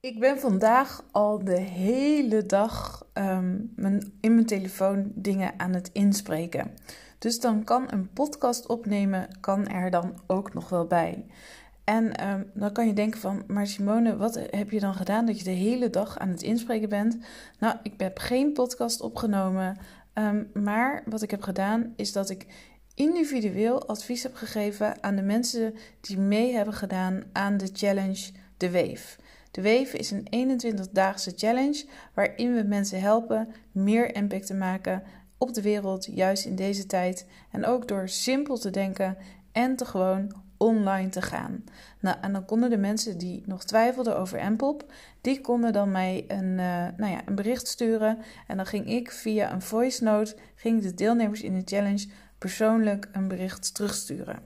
Ik ben vandaag al de hele dag ehm, in mijn telefoon dingen aan het inspreken. Dus dan kan een podcast opnemen, kan er dan ook nog wel bij. En ehm, dan kan je denken van, maar Simone, wat heb je dan gedaan dat je de hele dag aan het inspreken bent? Nou, ik heb geen podcast opgenomen, ehm, maar wat ik heb gedaan is dat ik individueel advies heb gegeven aan de mensen die mee hebben gedaan aan de challenge De Weef. De Weef is een 21-daagse challenge waarin we mensen helpen meer impact te maken op de wereld, juist in deze tijd. En ook door simpel te denken en te gewoon online te gaan. Nou, en dan konden de mensen die nog twijfelden over Mpop, die konden dan mij een, uh, nou ja, een bericht sturen. En dan ging ik via een voice note, ging de deelnemers in de challenge persoonlijk een bericht terugsturen.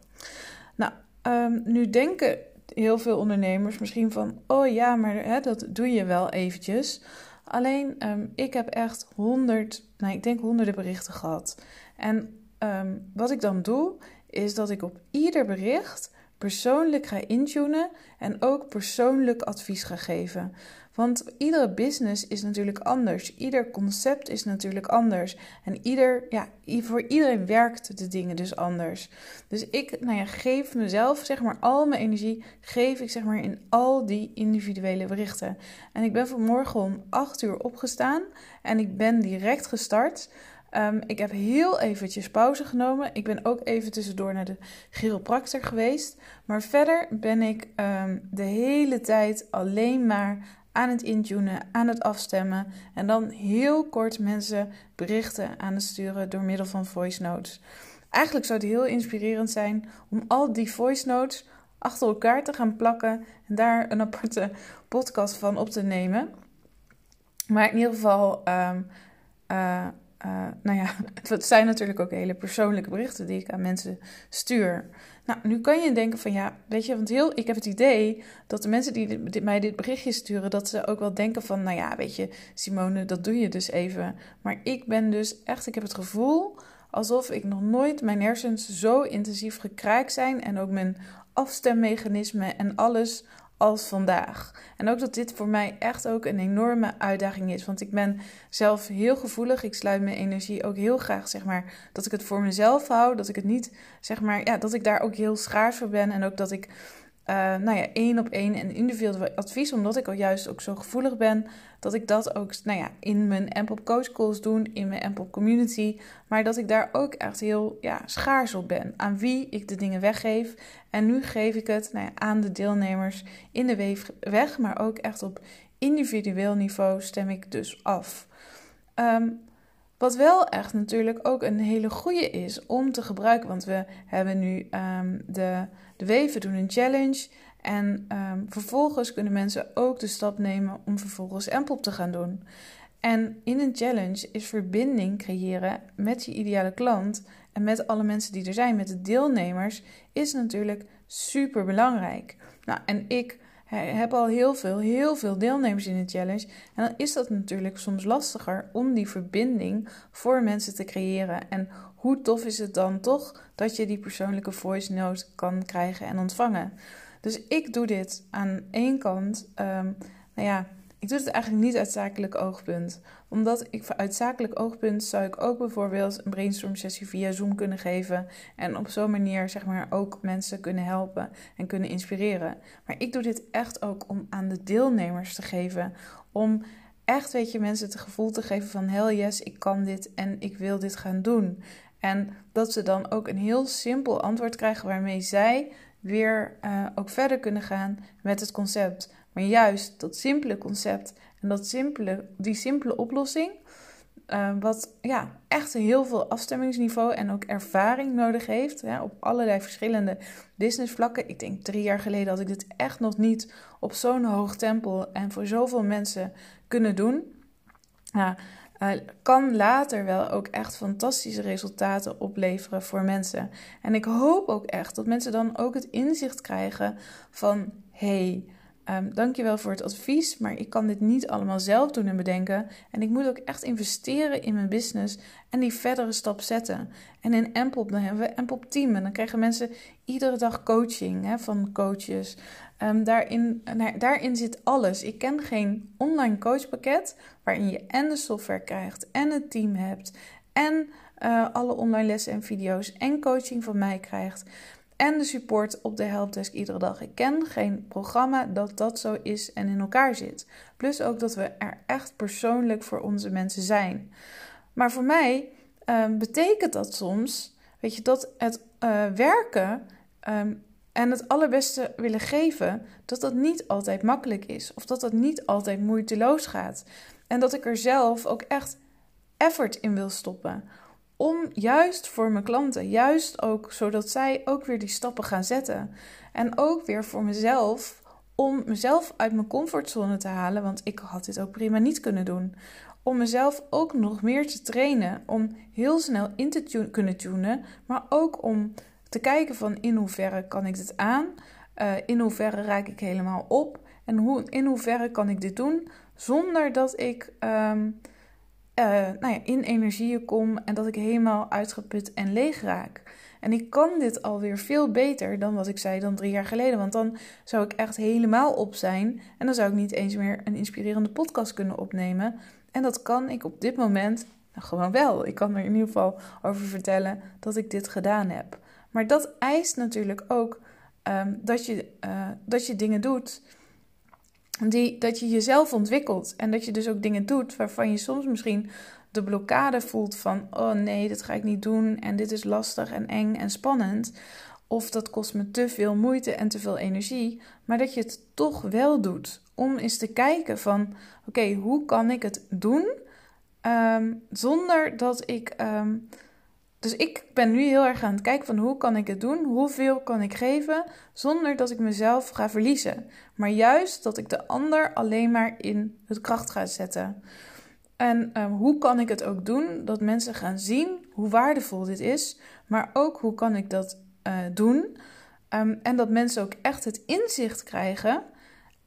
Nou, um, nu denken heel veel ondernemers misschien van: oh ja, maar hè, dat doe je wel eventjes. Alleen, um, ik heb echt honderd, nou ik denk honderden berichten gehad. En um, wat ik dan doe, is dat ik op ieder bericht persoonlijk ga intunen en ook persoonlijk advies ga geven. Want iedere business is natuurlijk anders. Ieder concept is natuurlijk anders. En ieder, ja, voor iedereen werkt de dingen dus anders. Dus ik nou ja, geef mezelf, zeg maar, al mijn energie geef ik zeg maar in al die individuele berichten. En ik ben vanmorgen om 8 uur opgestaan en ik ben direct gestart. Um, ik heb heel eventjes pauze genomen. Ik ben ook even tussendoor naar de chiropractor geweest. Maar verder ben ik um, de hele tijd alleen maar aan het intunen, aan het afstemmen. En dan heel kort mensen berichten aan het sturen door middel van voice notes. Eigenlijk zou het heel inspirerend zijn om al die voice notes achter elkaar te gaan plakken en daar een aparte podcast van op te nemen. Maar in ieder geval, um, uh, uh, nou ja, het zijn natuurlijk ook hele persoonlijke berichten die ik aan mensen stuur. Nou, nu kan je denken van ja, weet je, want heel, ik heb het idee dat de mensen die mij dit berichtje sturen, dat ze ook wel denken van, nou ja, weet je, Simone, dat doe je dus even. Maar ik ben dus echt, ik heb het gevoel alsof ik nog nooit mijn hersens zo intensief gekraakt zijn en ook mijn afstemmechanismen en alles als vandaag. En ook dat dit voor mij echt ook een enorme uitdaging is. Want ik ben zelf heel gevoelig. Ik sluit mijn energie ook heel graag, zeg maar, dat ik het voor mezelf hou. Dat ik het niet, zeg maar, ja, dat ik daar ook heel schaars voor ben. En ook dat ik uh, nou ja, één op één en individueel advies, omdat ik al juist ook zo gevoelig ben, dat ik dat ook nou ja, in mijn Ampop Coach Calls doe, in mijn Ampop Community, maar dat ik daar ook echt heel ja, schaars op ben aan wie ik de dingen weggeef. En nu geef ik het nou ja, aan de deelnemers in de weg, maar ook echt op individueel niveau stem ik dus af. Um, wat wel echt natuurlijk ook een hele goede is om te gebruiken. Want we hebben nu um, de, de weven doen een challenge. En um, vervolgens kunnen mensen ook de stap nemen om vervolgens Ampop te gaan doen. En in een challenge is verbinding creëren met je ideale klant en met alle mensen die er zijn, met de deelnemers, is natuurlijk super belangrijk. Nou, en ik heb al heel veel, heel veel deelnemers in de challenge. En dan is dat natuurlijk soms lastiger om die verbinding voor mensen te creëren. En hoe tof is het dan toch dat je die persoonlijke voice note kan krijgen en ontvangen? Dus ik doe dit aan één kant. Um, nou ja, ik doe het eigenlijk niet uit zakelijk oogpunt. Omdat ik uit zakelijk oogpunt zou ik ook bijvoorbeeld een brainstorm sessie via Zoom kunnen geven. En op zo'n manier zeg maar ook mensen kunnen helpen en kunnen inspireren. Maar ik doe dit echt ook om aan de deelnemers te geven. Om echt, weet je, mensen het gevoel te geven van hell yes, ik kan dit en ik wil dit gaan doen. En dat ze dan ook een heel simpel antwoord krijgen waarmee zij weer uh, ook verder kunnen gaan met het concept. Maar juist dat simpele concept en dat simpele, die simpele oplossing, uh, wat ja, echt heel veel afstemmingsniveau en ook ervaring nodig heeft op allerlei verschillende businessvlakken. Ik denk drie jaar geleden had ik dit echt nog niet op zo'n hoog tempo en voor zoveel mensen kunnen doen. Ja, uh, kan later wel ook echt fantastische resultaten opleveren voor mensen. En ik hoop ook echt dat mensen dan ook het inzicht krijgen van hey, Um, dankjewel voor het advies, maar ik kan dit niet allemaal zelf doen en bedenken. En ik moet ook echt investeren in mijn business en die verdere stap zetten. En in Ampop, dan hebben we Ampop Team. En dan krijgen mensen iedere dag coaching hè, van coaches. Um, daarin, daarin zit alles. Ik ken geen online coachpakket waarin je en de software krijgt en het team hebt en uh, alle online lessen en video's en coaching van mij krijgt en de support op de helpdesk iedere dag. Ik ken geen programma dat dat zo is en in elkaar zit. Plus ook dat we er echt persoonlijk voor onze mensen zijn. Maar voor mij um, betekent dat soms, weet je, dat het uh, werken um, en het allerbeste willen geven, dat dat niet altijd makkelijk is. Of dat dat niet altijd moeiteloos gaat. En dat ik er zelf ook echt effort in wil stoppen. Om juist voor mijn klanten, juist ook zodat zij ook weer die stappen gaan zetten. En ook weer voor mezelf, om mezelf uit mijn comfortzone te halen, want ik had dit ook prima niet kunnen doen. Om mezelf ook nog meer te trainen, om heel snel in te kunnen tunen, maar ook om te kijken van in hoeverre kan ik dit aan, uh, in hoeverre raak ik helemaal op en hoe, in hoeverre kan ik dit doen zonder dat ik um, uh, nou ja, in energieën kom en dat ik helemaal uitgeput en leeg raak. En ik kan dit alweer veel beter dan wat ik zei dan drie jaar geleden. Want dan zou ik echt helemaal op zijn. En dan zou ik niet eens meer een inspirerende podcast kunnen opnemen. En dat kan ik op dit moment nou, gewoon wel. Ik kan er in ieder geval over vertellen dat ik dit gedaan heb. Maar dat eist natuurlijk ook um, dat, je, uh, dat je dingen doet. Dat je jezelf ontwikkelt. En dat je dus ook dingen doet waarvan je soms misschien de blokkade voelt van: oh nee, dit ga ik niet doen. En dit is lastig en eng en spannend. Of dat kost me te veel moeite en te veel energie. Maar dat je het toch wel doet. Om eens te kijken van: oké, hoe kan ik het doen? Um, zonder dat ik. Um, dus ik ben nu heel erg aan het kijken van hoe kan ik het doen? Hoeveel kan ik geven zonder dat ik mezelf ga verliezen? Maar juist dat ik de ander alleen maar in het kracht ga zetten. En um, hoe kan ik het ook doen dat mensen gaan zien hoe waardevol dit is, maar ook hoe kan ik dat uh, doen? Um, en dat mensen ook echt het inzicht krijgen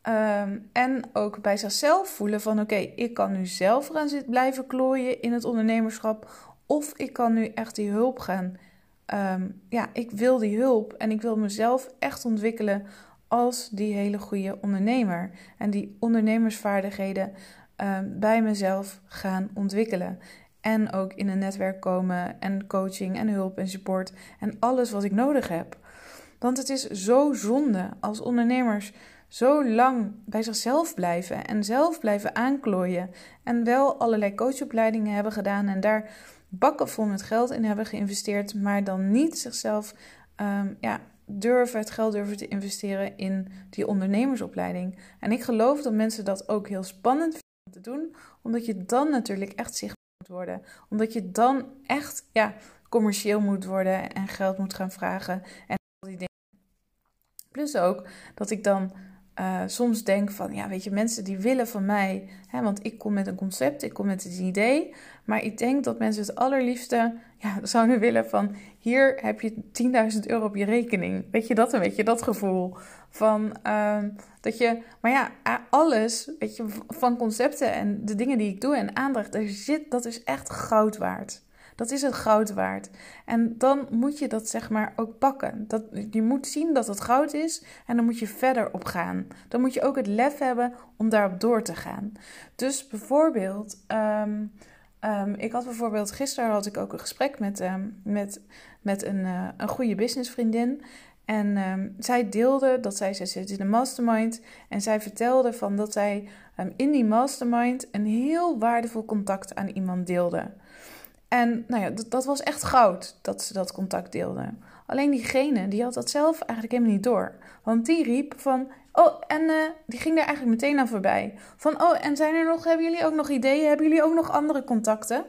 um, en ook bij zichzelf voelen van oké, ik kan nu zelf gaan blijven klooien in het ondernemerschap of ik kan nu echt die hulp gaan. Um, ja, ik wil die hulp en ik wil mezelf echt ontwikkelen als die hele goede ondernemer. En die ondernemersvaardigheden um, bij mezelf gaan ontwikkelen. En ook in een netwerk komen en coaching en hulp en support en alles wat ik nodig heb. Want het is zo zonde als ondernemers zo lang bij zichzelf blijven en zelf blijven aanklooien. En wel allerlei coachopleidingen hebben gedaan en daar bakken vol met geld in hebben geïnvesteerd, maar dan niet zichzelf um, ja, durven, het geld durven te investeren in die ondernemersopleiding. En ik geloof dat mensen dat ook heel spannend vinden om te doen, omdat je dan natuurlijk echt zichtbaar moet worden. Omdat je dan echt ja, commercieel moet worden en geld moet gaan vragen en al die dingen. Plus ook dat ik dan uh, soms denk van, ja, weet je, mensen die willen van mij, hè, want ik kom met een concept, ik kom met een idee, maar ik denk dat mensen het allerliefste ja, zouden willen van, hier heb je 10.000 euro op je rekening. Weet je dat een beetje, dat gevoel van uh, dat je, maar ja, alles, weet je, van concepten en de dingen die ik doe en aandacht, daar zit, dat is echt goud waard. Dat is het goud waard. En dan moet je dat zeg maar ook pakken. Dat, je moet zien dat het goud is en dan moet je verder op gaan. Dan moet je ook het lef hebben om daarop door te gaan. Dus bijvoorbeeld, um, um, ik had bijvoorbeeld gisteren had ik ook een gesprek met, um, met, met een, uh, een goede businessvriendin. En zij deelde dat zij, zij zit in een mastermind. En zij vertelde van dat zij in die mastermind een heel waardevol contact aan iemand deelde. En nou ja, dat, was echt goud dat ze dat contact deelden. Alleen diegene, die had dat zelf eigenlijk helemaal niet door. Want die riep van, oh, en uh, die ging daar eigenlijk meteen aan voorbij. Van, oh, en zijn er nog, hebben jullie ook nog ideeën? Hebben jullie ook nog andere contacten?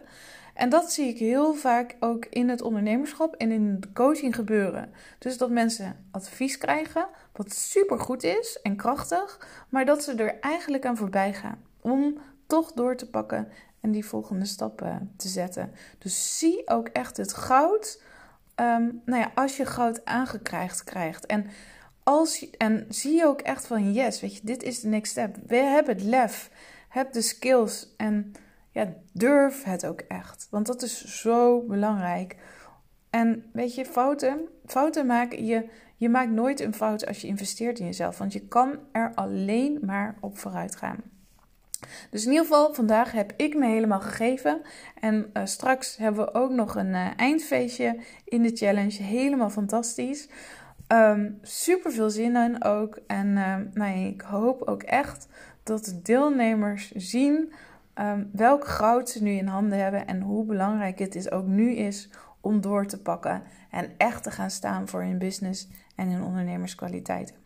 En dat zie ik heel vaak ook in het ondernemerschap en in de coaching gebeuren. Dus dat mensen advies krijgen, wat super goed is en krachtig, maar dat ze er eigenlijk aan voorbij gaan. Om toch door te pakken en die volgende stappen te zetten. Dus zie ook echt het goud. Um, nou ja, als je goud aangekrijgd krijgt. En, als je, en zie ook echt van yes, weet je, dit is de next step. We hebben het lef, heb de skills en ja, durf het ook echt. Want dat is zo belangrijk. En weet je, fouten, fouten maken, je, Je maakt nooit een fout als je investeert in jezelf, want je kan er alleen maar op vooruit gaan. Dus in ieder geval, vandaag heb ik me helemaal gegeven. En uh, straks hebben we ook nog een uh, eindfeestje in de challenge. Helemaal fantastisch. Um, super veel zin in ook. En uh, nou, ik hoop ook echt dat de deelnemers zien um, welk goud ze nu in handen hebben. En hoe belangrijk het is ook nu is om door te pakken. En echt te gaan staan voor hun business en hun ondernemerskwaliteiten.